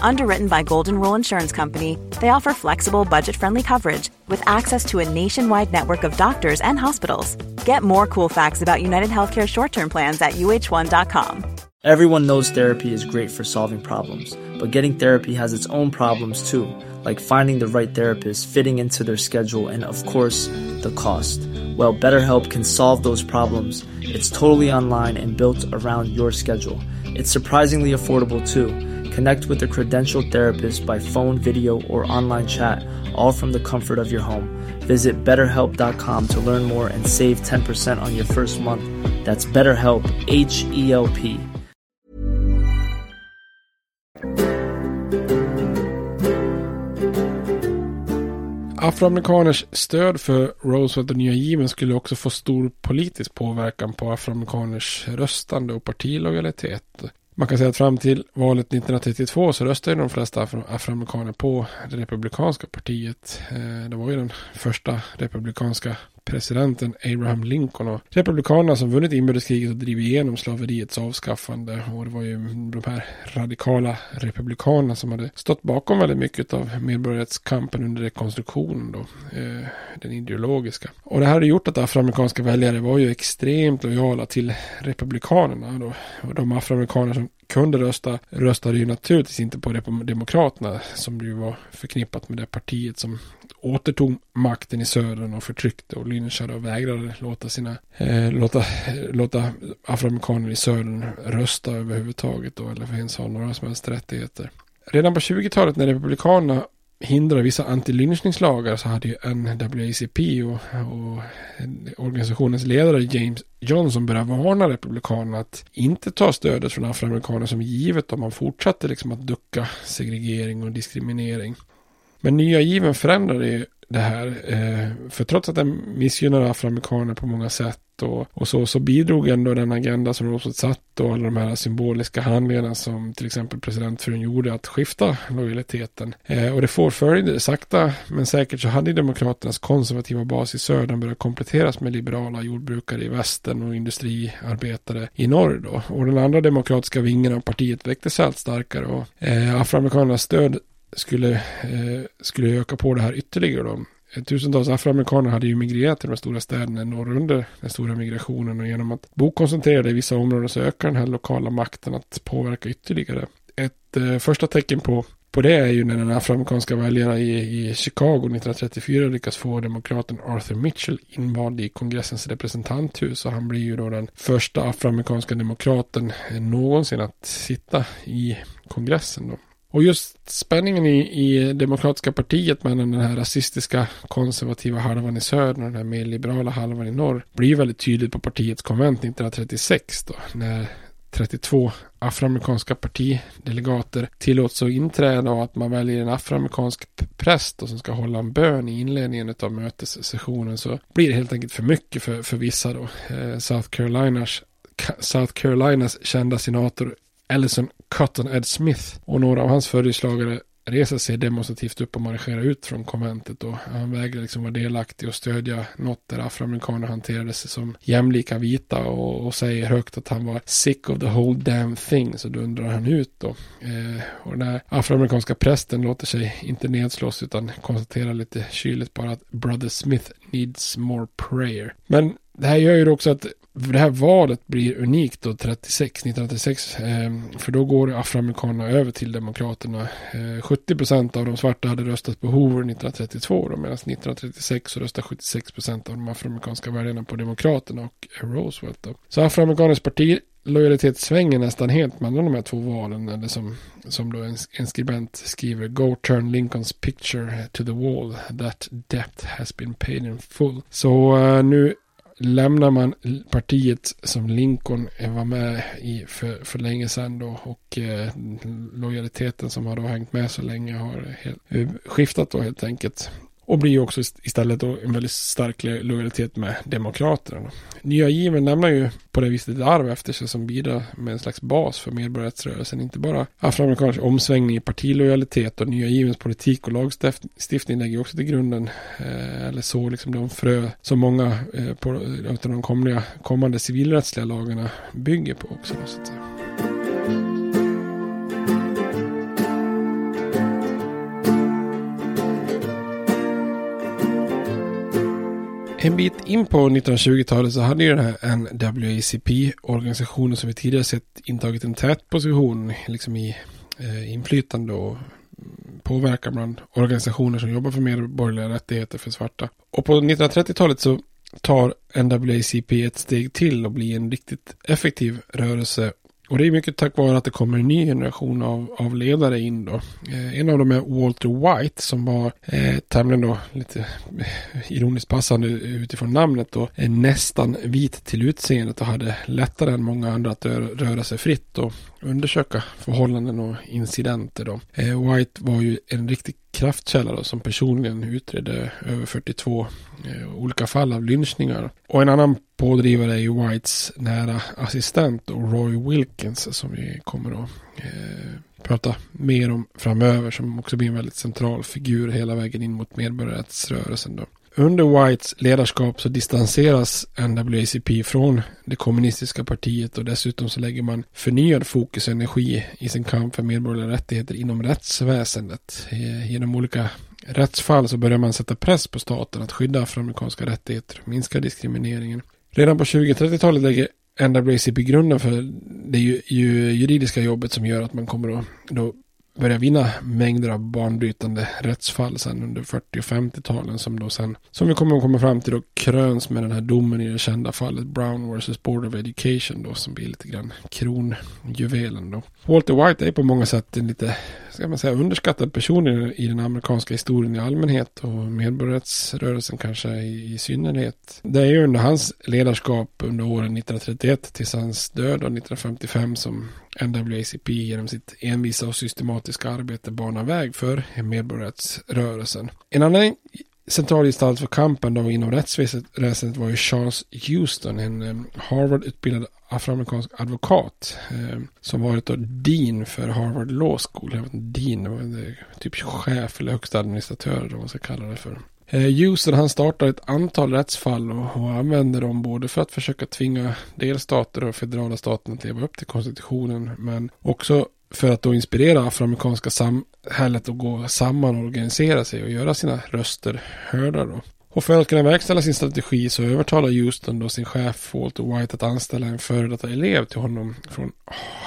Underwritten by Golden Rule Insurance Company, they offer flexible, budget friendly coverage with access to a nationwide network of doctors and hospitals. Get more cool facts about United Healthcare short term plans at uh1.com. Everyone knows therapy is great for solving problems, but getting therapy has its own problems too, like finding the right therapist, fitting into their schedule, and of course, the cost. Well, BetterHelp can solve those problems. It's totally online and built around your schedule. It's surprisingly affordable too. Connect with a credentialed therapist by phone, video, or online chat, all from the comfort of your home. Visit betterhelp.com to learn more and save 10% on your first month. That's BetterHelp, H E L P. Afroamerikaners stöd för Roosevelt och nya given skulle också få stor politisk påverkan på afroamerikaners röstande och partilojalitet. Man kan säga att fram till valet 1932 så röstade de flesta afroamerikaner på det republikanska partiet. Eh, det var ju den första republikanska presidenten Abraham Lincoln och republikanerna som vunnit inbördeskriget och drivit igenom slaveriets avskaffande. Och det var ju de här radikala republikanerna som hade stått bakom väldigt mycket av medborgarrättskampen under rekonstruktionen då. Eh, den ideologiska. Och det här hade gjort att afroamerikanska väljare var ju extremt lojala till republikanerna då. Och de afroamerikaner som kunde rösta röstade ju naturligtvis inte på Demokraterna som ju var förknippat med det partiet som återtog makten i södern och förtryckte och lynchade och vägrade låta sina eh, låta, låta afroamerikaner i södern rösta överhuvudtaget då, eller ens ha några som helst rättigheter. Redan på 20-talet när republikanerna hindrade vissa antilynchningslagar så hade ju NAACP och, och organisationens ledare James Johnson börjat varna republikanerna att inte ta stödet från afroamerikaner som givet om man fortsatte liksom att ducka segregering och diskriminering. Men nya given förändrade det här. Eh, för trots att den missgynnar afroamerikaner på många sätt och, och så, så bidrog ändå den agenda som Roosevelt satt och alla de här symboliska handlingarna som till exempel presidentfrun gjorde att skifta lojaliteten. Eh, och det får följder, sakta men säkert så hade Demokraternas konservativa bas i södern börjat kompletteras med liberala jordbrukare i västern och industriarbetare i norr då. Och den andra demokratiska vingen av partiet väcktes allt starkare och eh, afroamerikanernas stöd skulle, eh, skulle öka på det här ytterligare då. Tusentals afroamerikaner hade ju migrerat till de stora städerna norr under den stora migrationen och genom att bo koncentrerade i vissa områden så ökar den här lokala makten att påverka ytterligare. Ett eh, första tecken på, på det är ju när den afroamerikanska väljarna i, i Chicago 1934 lyckas få demokraten Arthur Mitchell invald i kongressens representanthus och han blir ju då den första afroamerikanska demokraten eh, någonsin att sitta i kongressen då. Och just spänningen i, i Demokratiska partiet mellan den här rasistiska konservativa halvan i söder och den här mer liberala halvan i norr blir väldigt tydligt på partiets konvent 1936 då när 32 afroamerikanska partidelegater tillåts att inträda och att man väljer en afroamerikansk präst och som ska hålla en bön i inledningen av mötessessionen så blir det helt enkelt för mycket för, för vissa då. Eh, South Carolinas South Carolinas kända senator Ellison Cotton Ed Smith och några av hans följeslagare reser sig demonstrativt upp och marscherar ut från konventet och han vägrar liksom vara delaktig och stödja något där afroamerikaner hanterades som jämlika vita och, och säger högt att han var sick of the whole damn thing så dundrar han ut då. Eh, och den här afroamerikanska prästen låter sig inte nedslås utan konstaterar lite kyligt bara att brother Smith needs more prayer. Men det här gör ju också att det här valet blir unikt då 36, 1936. Ehm, för då går afroamerikanerna över till demokraterna. Eh, 70 procent av de svarta hade röstat på Hoover 1932 då, medan 1936 så röstade 76 procent av de afroamerikanska väljarna på demokraterna och Roosevelt då. Så afroamerikaners parti lojalitet svänger nästan helt mellan de här två valen. Eller som, som då en, en skribent skriver Go turn Lincolns picture to the wall. That debt has been paid in full. Så uh, nu lämnar man partiet som Lincoln eh, var med i för, för länge sedan då och eh, lojaliteten som har då hängt med så länge har helt, eh, skiftat då helt enkelt. Och blir också istället då en väldigt stark lojalitet med Demokraterna. Nya given lämnar ju på det viset ett arv efter sig som bidrar med en slags bas för medborgarrättsrörelsen. Inte bara afroamerikansk omsvängning i partilojalitet och nya givens politik och lagstiftning lägger också till grunden, eh, eller så, liksom de frö som många eh, på, av de kommande, kommande civilrättsliga lagarna bygger på också. Så att säga. En bit in på 1920-talet så hade ju den här NWACP-organisationen som vi tidigare sett intagit en tät position liksom i eh, inflytande och påverkan bland organisationer som jobbar för medborgerliga rättigheter för svarta. Och på 1930-talet så tar NWACP ett steg till och blir en riktigt effektiv rörelse och det är mycket tack vare att det kommer en ny generation av, av ledare in då. Eh, en av dem är Walter White som var eh, tämligen då lite eh, ironiskt passande utifrån namnet då. Eh, nästan vit till utseendet och hade lättare än många andra att röra, röra sig fritt och undersöka förhållanden och incidenter då. Eh, White var ju en riktig kraftkälla då, som personligen utredde över 42 eh, olika fall av lynchningar. Och en annan pådrivare är ju Whites nära assistent då, Roy Wilkins som vi kommer att eh, prata mer om framöver som också blir en väldigt central figur hela vägen in mot medborgarrättsrörelsen då. Under Whites ledarskap så distanseras NWACP från det kommunistiska partiet och dessutom så lägger man förnyad fokus och energi i sin kamp för medborgerliga rättigheter inom rättsväsendet. Eh, genom olika rättsfall så börjar man sätta press på staten att skydda afroamerikanska rättigheter och minska diskrimineringen. Redan på 20-30-talet lägger NWACP grunden för det juridiska jobbet som gör att man kommer att då börja vinna mängder av banbrytande rättsfall sen under 40 och 50-talen som då sen, som vi kommer att komma fram till då kröns med den här domen i det kända fallet Brown vs. Board of Education då som blir lite grann kronjuvelen då. Walter White är på många sätt en lite, ska man säga, underskattad person i, den amerikanska historien i allmänhet och medborgarrättsrörelsen kanske i, i synnerhet. Det är ju under hans ledarskap under åren 1931 tills hans död 1955 som NWACP genom sitt envisa och systematiska arbete banar väg för medborgarrättsrörelsen. En annan central gestalt för kampen då inom rättsväsendet var ju Charles Houston, en eh, Harvard-utbildad afroamerikansk advokat eh, som varit då dean för Harvard Law School. Jag vet inte, dean, det var eh, typ chef eller högsta administratör eller vad man ska kalla det för. Eh, Houston han startar ett antal rättsfall och, och använder dem både för att försöka tvinga delstater och federala staten att leva upp till konstitutionen men också för att då inspirera afroamerikanska samhället att gå samman och organisera sig och göra sina röster hörda då. Och för att kunna verkställa sin strategi så övertalar Houston då sin chef Walter White att anställa en före detta elev till honom från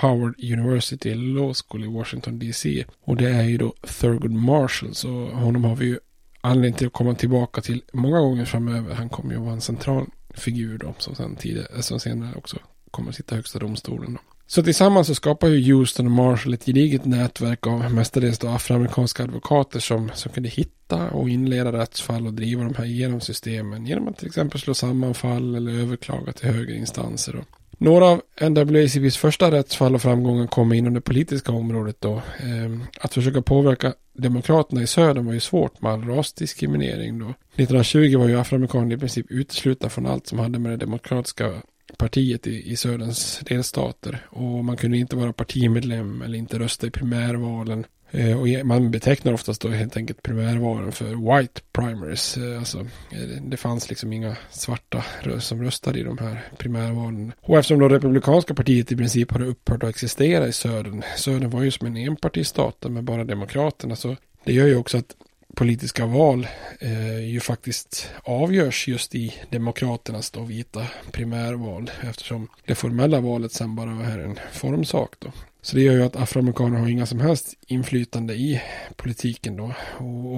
Howard University Law School i Washington DC. Och det är ju då Thurgood Marshall så honom har vi ju anledning till att komma tillbaka till många gånger framöver. Han kommer ju vara en central figur då som sen tidigare, eh, som senare också kommer att sitta i högsta domstolen då. Så tillsammans så skapar ju Houston och Marshall ett gediget nätverk av mestadels då afroamerikanska advokater som, som kunde hitta och inleda rättsfall och driva de här genom systemen genom att till exempel slå samman fall eller överklaga till högre instanser. Då. Några av NAACPs första rättsfall och framgångar kom inom det politiska området då. Ehm, att försöka påverka demokraterna i södern var ju svårt med all rasdiskriminering då. 1920 var ju afroamerikaner i princip uteslutna från allt som hade med det demokratiska partiet i, i Söderns delstater. Och man kunde inte vara partimedlem eller inte rösta i primärvalen. Eh, och man betecknar oftast då helt enkelt primärvalen för white primaries. Eh, alltså, eh, det fanns liksom inga svarta som röstade i de här primärvalen. Och eftersom då republikanska partiet i princip hade upphört att existera i södern. Södern var ju som en enpartistat med bara demokraterna. Så det gör ju också att politiska val eh, ju faktiskt avgörs just i demokraternas då vita primärval eftersom det formella valet sen bara är en formsak då. Så det gör ju att afroamerikaner har inga som helst inflytande i politiken då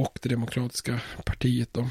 och, det demokratiska partiet då.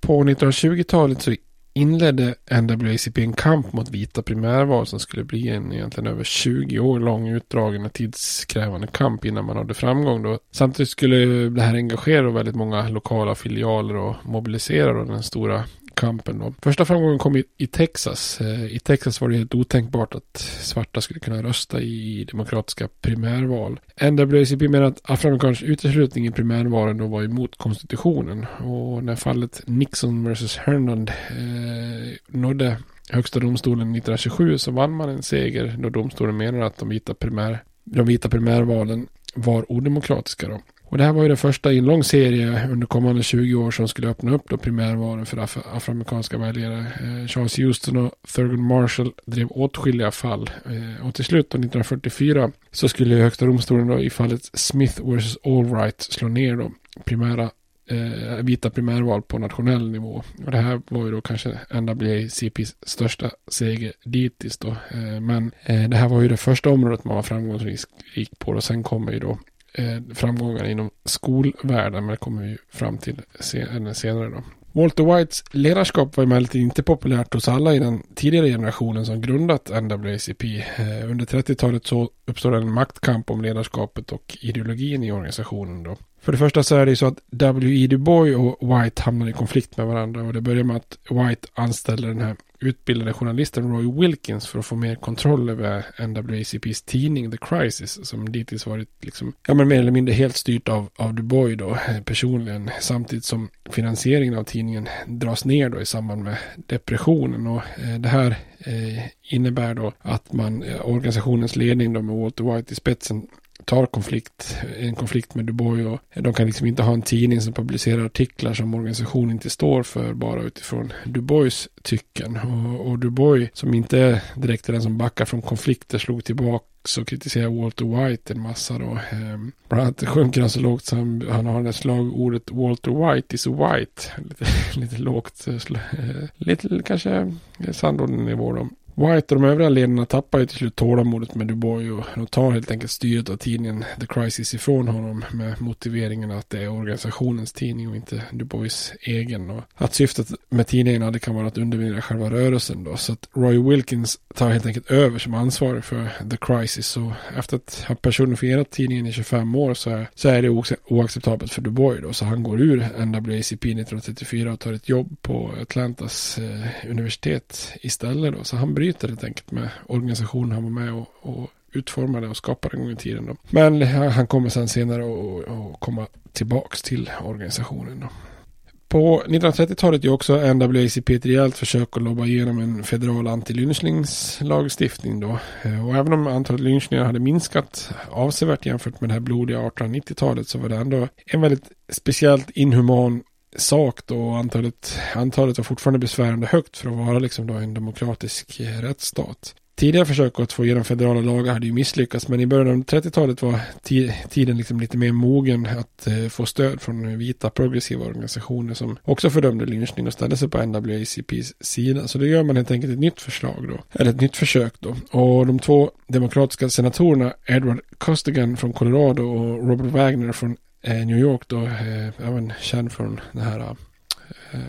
På 1920-talet så inledde NAACP en kamp mot vita primärval som skulle bli en egentligen över 20 år lång utdragen och tidskrävande kamp innan man hade framgång. Då. Samtidigt skulle det här engagera väldigt många lokala filialer och mobilisera då den stora kampen. Då. Första framgången kom i, i, Texas. Eh, I Texas var det helt otänkbart att svarta skulle kunna rösta i demokratiska primärval. NAACP menar att afroamerikansk uteslutning i primärvalen då var emot konstitutionen. Och när fallet Nixon vs. Herndon eh, nådde högsta domstolen 1927 så vann man en seger då domstolen menade att de vita, primär, de vita primärvalen var odemokratiska. Då. Och det här var ju den första i en lång serie under kommande 20 år som skulle öppna upp då primärvalen för af afroamerikanska väljare. Eh, Charles Houston och Thurgood Marshall drev åtskilliga fall. Eh, och till slut då 1944 så skulle högsta domstolen då i fallet Smith vs. Allwright slå ner då primära eh, vita primärval på nationell nivå. Och det här var ju då kanske NAACPs största seger dittills då. Eh, men eh, det här var ju det första området man var framgångsrik på och sen kommer ju då Eh, framgångar inom skolvärlden, men det kommer vi fram till eh, senare då. Walter Whites ledarskap var emellertid inte populärt hos alla i den tidigare generationen som grundat NAACP. Eh, under 30-talet så uppstår en maktkamp om ledarskapet och ideologin i organisationen. Då. För det första så är det ju så att W.E. Du Bois och White hamnar i konflikt med varandra och det börjar med att White anställer den här utbildade journalisten Roy Wilkins för att få mer kontroll över NWACPs tidning The Crisis som dittills varit liksom, ja men mer eller mindre helt styrt av, av Du Bois då eh, personligen samtidigt som finansieringen av tidningen dras ner då i samband med depressionen och eh, det här eh, innebär då att man, eh, organisationens ledning då med Walter White i spetsen tar konflikt, en konflikt med Dubois. Och de kan liksom inte ha en tidning som publicerar artiklar som organisationen inte står för bara utifrån Dubois tycken. Och, och Dubois, som inte direkt är den som backar från konflikter slog tillbaka och kritiserar Walter White en massa då. Ehm, bland annat sjunker han så lågt så han, han har det slagordet Walter White is white. Lite, lite lågt, eh, eh lite kanske sandlådenivå då. White och de övriga ledarna tappar ju till slut tålamodet med Dubois och de tar helt enkelt styret av tidningen The Crisis ifrån honom med motiveringen att det är organisationens tidning och inte Dubois egen. Och att syftet med tidningen hade kan vara att underminera själva rörelsen då. Så att Roy Wilkins tar helt enkelt över som ansvarig för The Crisis. Och efter att ha personifierat tidningen i 25 år så är, så är det oacceptabelt för Dubois då. Så han går ur NAACP 1934 och tar ett jobb på Atlantas eh, universitet istället då. Så han bryr utbyte helt enkelt med organisationen han var med och, och utformade och skapade en gång i tiden. Då. Men han kommer sen senare att komma tillbaks till organisationen. Då. På 1930-talet gör också NWACP ett rejält försök att lobba igenom en federal antilynchningslagstiftning då. Eh, och även om antalet lynchningar hade minskat avsevärt jämfört med det här blodiga 1890-talet så var det ändå en väldigt speciellt inhuman sak då. Antalet, antalet var fortfarande besvärande högt för att vara liksom då en demokratisk eh, rättsstat. Tidigare försök att få igenom federala lagar hade ju misslyckats men i början av 30-talet var tiden liksom lite mer mogen att eh, få stöd från vita progressiva organisationer som också fördömde lynchning och ställde sig på NAACPs sida. Så då gör man helt enkelt ett nytt förslag då, eller ett nytt försök då. Och de två demokratiska senatorerna Edward Costigan från Colorado och Robert Wagner från Eh, New York då, eh, även känd från det här eh,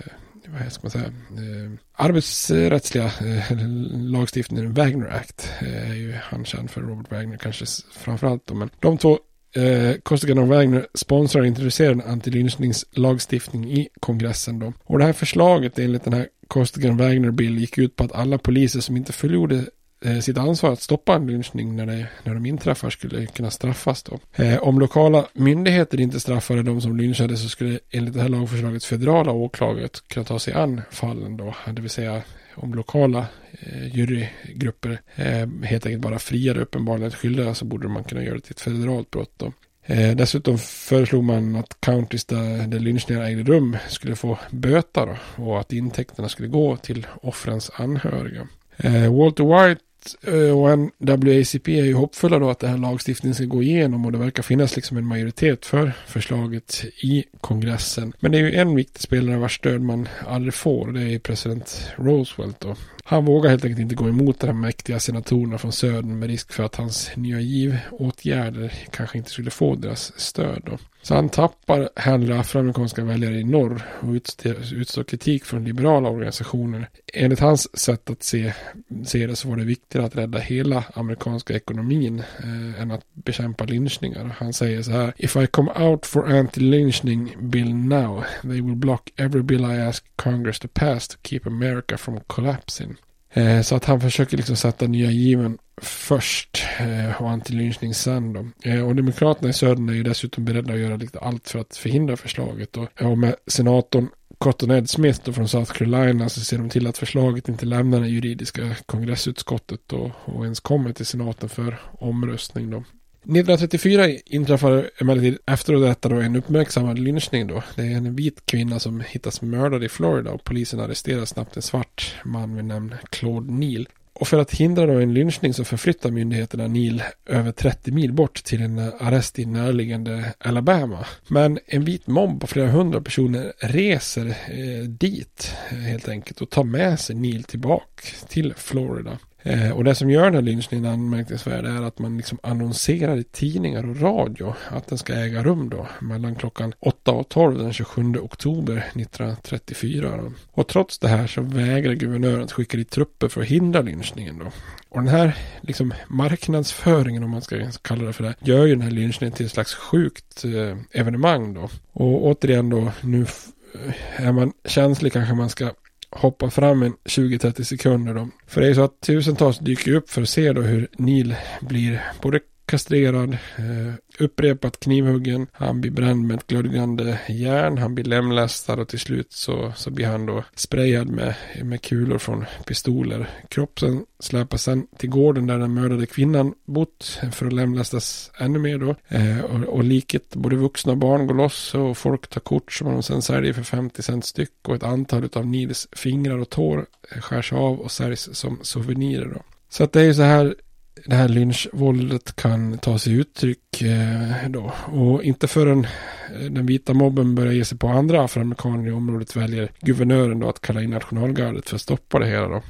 vad ska man säga, eh, arbetsrättsliga eh, lagstiftningen Wagner Act eh, är ju han känd för Robert Wagner kanske framförallt då, men de två Eh, Costigan och Wagner sponsrar och introducerar en antilynchningslagstiftning i kongressen då. Och det här förslaget enligt den här Costigan Wagner bill gick ut på att alla poliser som inte fullgjorde Eh, sitt ansvar att stoppa en lynchning när, det, när de inträffar skulle kunna straffas då. Eh, om lokala myndigheter inte straffade de som lynchade så skulle enligt det här lagförslaget federala åklagare kunna ta sig an fallen då. Det vill säga om lokala eh, jurygrupper eh, helt enkelt bara friade uppenbarligen skyldiga så borde man kunna göra det till ett federalt brott då. Eh, dessutom föreslog man att counties där, där lynchningar ägde rum skulle få böta då, och att intäkterna skulle gå till offrens anhöriga. Eh, Walter White Eh, och N.W.ACP är ju hoppfulla då att den här lagstiftningen ska gå igenom och det verkar finnas liksom en majoritet för förslaget i kongressen. Men det är ju en viktig spelare vars stöd man aldrig får och det är president Roosevelt då. Han vågar helt enkelt inte gå emot de mäktiga senatorerna från södern med risk för att hans nya givåtgärder kanske inte skulle få deras stöd då. Så han tappar hellre afroamerikanska väljare i norr och utstår kritik från liberala organisationer. Enligt hans sätt att se, se det så var det viktigare att rädda hela amerikanska ekonomin eh, än att bekämpa lynchningar. Han säger så här. If I come out for anti lynchning bill now, they will block every bill I ask Congress to pass to keep America from collapsing. Eh, så att han försöker liksom sätta nya given först eh, och antilynchning sen då. Eh, och Demokraterna i södern är ju dessutom beredda att göra lite allt för att förhindra förslaget. Och, eh, och med senatorn Cotton Ed Smith då från South Carolina så ser de till att förslaget inte lämnar det juridiska kongressutskottet då, och ens kommer till senaten för omröstning då. 1934 inträffar emellertid efter detta då en uppmärksammad lynchning då. Det är en vit kvinna som hittas mördad i Florida och polisen arresterar snabbt en svart man vid namn Claude Neal. Och för att hindra då en lynchning så förflyttar myndigheterna Neil över 30 mil bort till en arrest i närliggande Alabama. Men en vit mobb på flera hundra personer reser eh, dit eh, helt enkelt och tar med sig Neil tillbaka till Florida. Eh, och det som gör den här lynchningen anmärkningsvärd är att man liksom annonserar i tidningar och radio att den ska äga rum då mellan klockan 8 och 12 den 27 oktober 1934. Då. Och trots det här så vägrar guvernören att skicka dit trupper för att hindra lynchningen då. Och den här liksom marknadsföringen om man ska kalla det för det gör ju den här lynchningen till ett slags sjukt eh, evenemang då. Och återigen då nu eh, är man känslig kanske man ska hoppa fram en 20-30 sekunder då. För det är så att tusentals dyker upp för att se då hur Neil blir både kastrerad, eh, upprepat knivhuggen, han blir bränd med ett glödgande järn, han blir lemlästad och till slut så, så blir han då sprayad med, med kulor från pistoler. Kroppen släpas sen till gården där den mördade kvinnan bott för att lemlästas ännu mer då. Eh, och, och liket, både vuxna och barn går loss och folk tar kort som de sen säljer för 50 cent styck och ett antal av Nils fingrar och tår eh, skärs av och säljs som souvenirer då. Så att det är ju så här det här lynchvåldet kan ta sig uttryck eh, då. Och inte förrän eh, den vita mobben börjar ge sig på andra afroamerikaner i området väljer guvernören då att kalla in nationalgardet för att stoppa det hela då.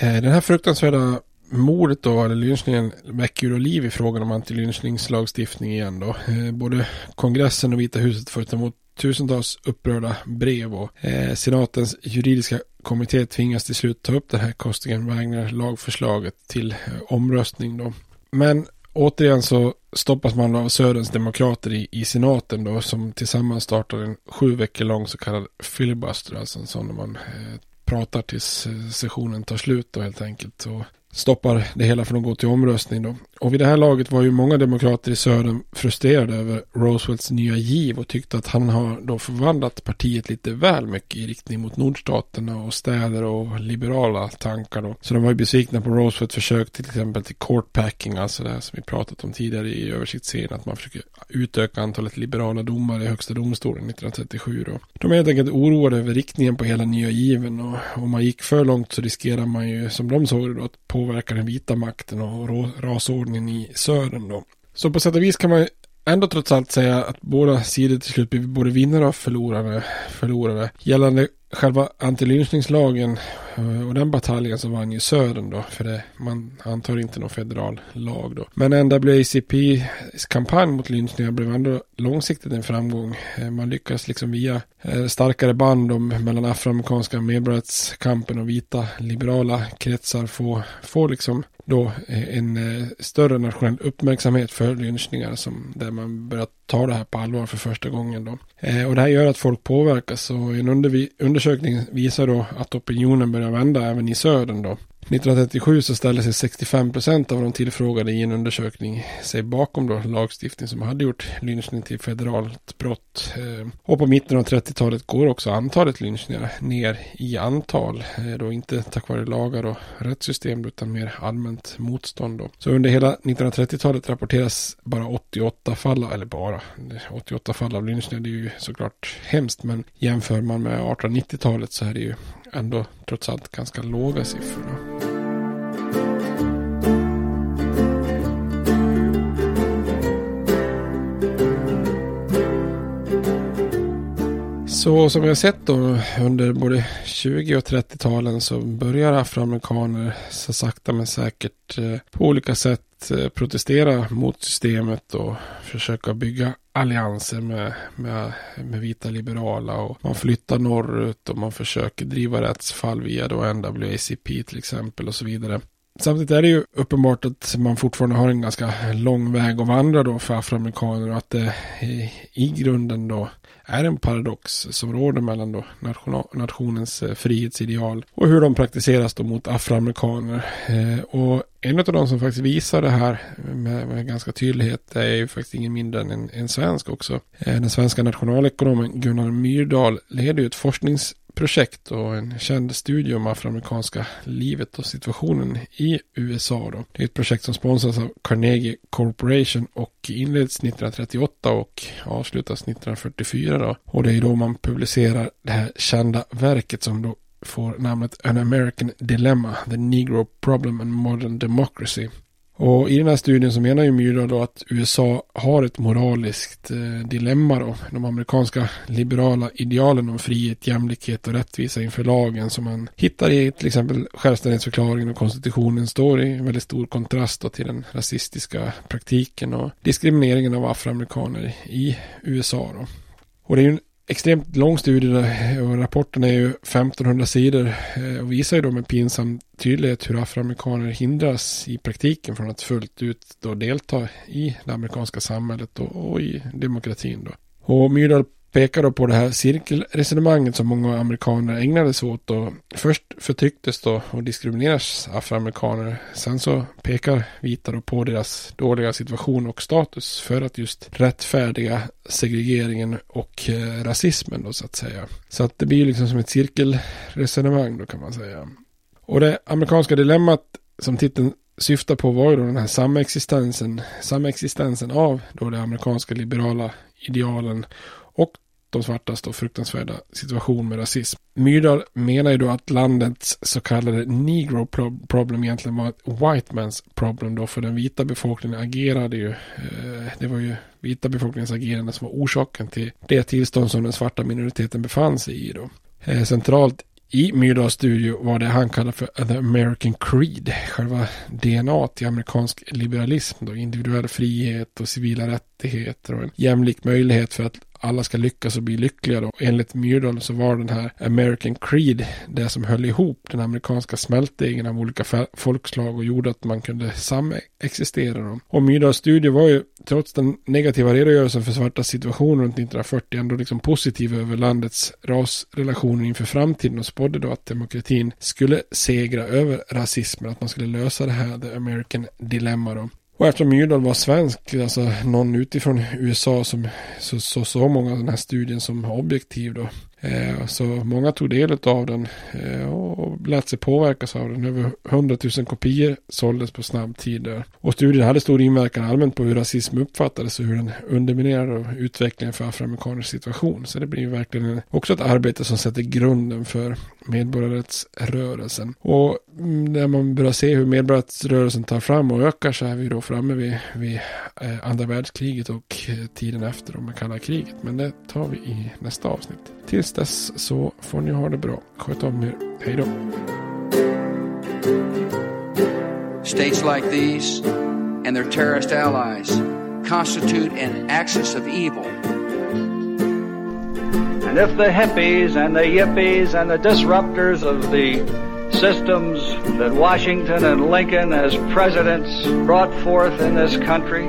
Eh, den här fruktansvärda mordet då, eller lynchningen, väcker ju liv i frågan om antilynchningslagstiftning igen då. Eh, både kongressen och Vita huset får ta emot tusentals upprörda brev och eh, senatens juridiska kommitté tvingas till slut ta upp det här Costigan-Wagner lagförslaget till eh, omröstning då. Men återigen så stoppas man av Söderns demokrater i, i senaten då som tillsammans startar en sju veckor lång så kallad filibuster, alltså en sån där man eh, pratar tills eh, sessionen tar slut då helt enkelt. Och stoppar det hela från att gå till omröstning då. Och vid det här laget var ju många demokrater i södern frustrerade över Roosevelts nya giv och tyckte att han har då förvandlat partiet lite väl mycket i riktning mot nordstaterna och städer och liberala tankar då. Så de var ju besvikna på Roosevelts försök till exempel till court packing, alltså det här som vi pratat om tidigare i översiktsserien, att man försöker utöka antalet liberala domare i högsta domstolen 1937 då. De är helt enkelt oroade över riktningen på hela nya given och om man gick för långt så riskerar man ju, som de såg det då, att påverka den vita makten och rasordningen i södern då. Så på sätt och vis kan man ändå trots allt säga att båda sidor till slut blir både vinnare och förlorare. förlorare. Gällande själva antilynchningslagen eh, och den bataljen så vann ju Södern då. För det, man antar inte någon federal lag då. Men NAACPs kampanj mot lynchningar blev ändå långsiktigt en framgång. Eh, man lyckas liksom via eh, starkare band om mellan afroamerikanska medborgarrättskampen och vita liberala kretsar få, få liksom då en större nationell uppmärksamhet för lynchningar som där man börjar ta det här på allvar för första gången då. och det här gör att folk påverkas och en under undersökning visar då att opinionen börjar vända även i södern då. 1937 så ställde sig 65 procent av de tillfrågade i en undersökning sig bakom då lagstiftning som hade gjort lynchning till federalt brott. Eh, och på mitten av 30-talet går också antalet lynchningar ner i antal. Eh, då inte tack vare lagar och rättssystem utan mer allmänt motstånd då. Så under hela 1930-talet rapporteras bara 88 fall, eller bara 88 fall av lynchningar. Det är ju såklart hemskt men jämför man med 1890-talet så är det ju ändå trots allt ganska låga siffrorna. Så som vi har sett då under både 20 och 30-talen så börjar afroamerikaner så sakta men säkert eh, på olika sätt eh, protestera mot systemet och försöka bygga allianser med, med, med vita liberala och man flyttar norrut och man försöker driva rättsfall via då NWACP till exempel och så vidare. Samtidigt är det ju uppenbart att man fortfarande har en ganska lång väg att vandra då för afroamerikaner och att det i grunden då är en paradox som råder mellan då nationens eh, frihetsideal och hur de praktiseras då mot afroamerikaner. Eh, och en av de som faktiskt visar det här med, med ganska tydlighet är ju faktiskt ingen mindre än en, en svensk också. Eh, den svenska nationalekonomen Gunnar Myrdal leder ju ett forsknings projekt och en känd studie om afroamerikanska livet och situationen i USA. Då. Det är ett projekt som sponsras av Carnegie Corporation och inleds 1938 och avslutas 1944. Då. Och det är då man publicerar det här kända verket som då får namnet An American Dilemma, The Negro Problem and Modern Democracy. Och i den här studien så menar ju Myrdal då att USA har ett moraliskt eh, dilemma då. De amerikanska liberala idealen om frihet, jämlikhet och rättvisa inför lagen som man hittar i till exempel självständighetsförklaringen och konstitutionen står i väldigt stor kontrast då till den rasistiska praktiken och diskrimineringen av afroamerikaner i USA då. Och det är ju en extremt lång studie och rapporten är ju 1500 sidor eh, och visar ju då med pinsam tydlighet hur afroamerikaner hindras i praktiken från att fullt ut då delta i det amerikanska samhället och, och i demokratin då. Och Myrdal pekar då på det här cirkelresonemanget som många amerikaner ägnade sig åt. Och först förtrycktes då och diskrimineras afroamerikaner. Sen så pekar vita då på deras dåliga situation och status för att just rättfärdiga segregeringen och eh, rasismen då så att säga. Så att det blir liksom som ett cirkelresonemang då kan man säga. Och det amerikanska dilemmat som titeln syftar på var ju då den här samexistensen, samexistensen av då de amerikanska liberala idealen och de svartas då fruktansvärda situation med rasism. Myrdal menar ju då att landets så kallade negro problem egentligen var ett white man's problem då för den vita befolkningen agerade ju. Eh, det var ju vita befolkningens agerande som var orsaken till det tillstånd som den svarta minoriteten befann sig i då. Eh, centralt i Myrdals studio var det han kallar för The American Creed, själva DNA till amerikansk liberalism då, individuell frihet och civila rättigheter och en jämlik möjlighet för att alla ska lyckas och bli lyckliga då. Enligt Myrdal så var den här American Creed det som höll ihop den amerikanska smältdegen av olika folkslag och gjorde att man kunde samexistera dem. Och Myrdals studie var ju trots den negativa redogörelsen för svarta situation runt 1940 ändå liksom positiv över landets rasrelationer inför framtiden och spådde då att demokratin skulle segra över rasismen, att man skulle lösa det här the American dilemma då. Och eftersom Myrdal var svensk, alltså någon utifrån USA som så så, så många den här studien som objektiv då. Eh, så många tog del av den eh, och lät sig påverkas av den. Över 100 000 kopior såldes på snabb tid. Och studien hade stor inverkan allmänt på hur rasism uppfattades och hur den underminerade utvecklingen för afroamerikaners situation. Så det blir ju verkligen också ett arbete som sätter grunden för medborgarrättsrörelsen. Och mm, när man börjar se hur medborgarrättsrörelsen tar fram och ökar så är vi då framme vid, vid eh, andra världskriget och tiden efter om man kallar kriget. Men det tar vi i nästa avsnitt. Tills dess så får ni ha det bra. Sköt om er. Hej då. States like these and their terrorist allies constitute an axis of evil. And if the hippies and the yippies and the disruptors of the systems that Washington and Lincoln as presidents brought forth in this country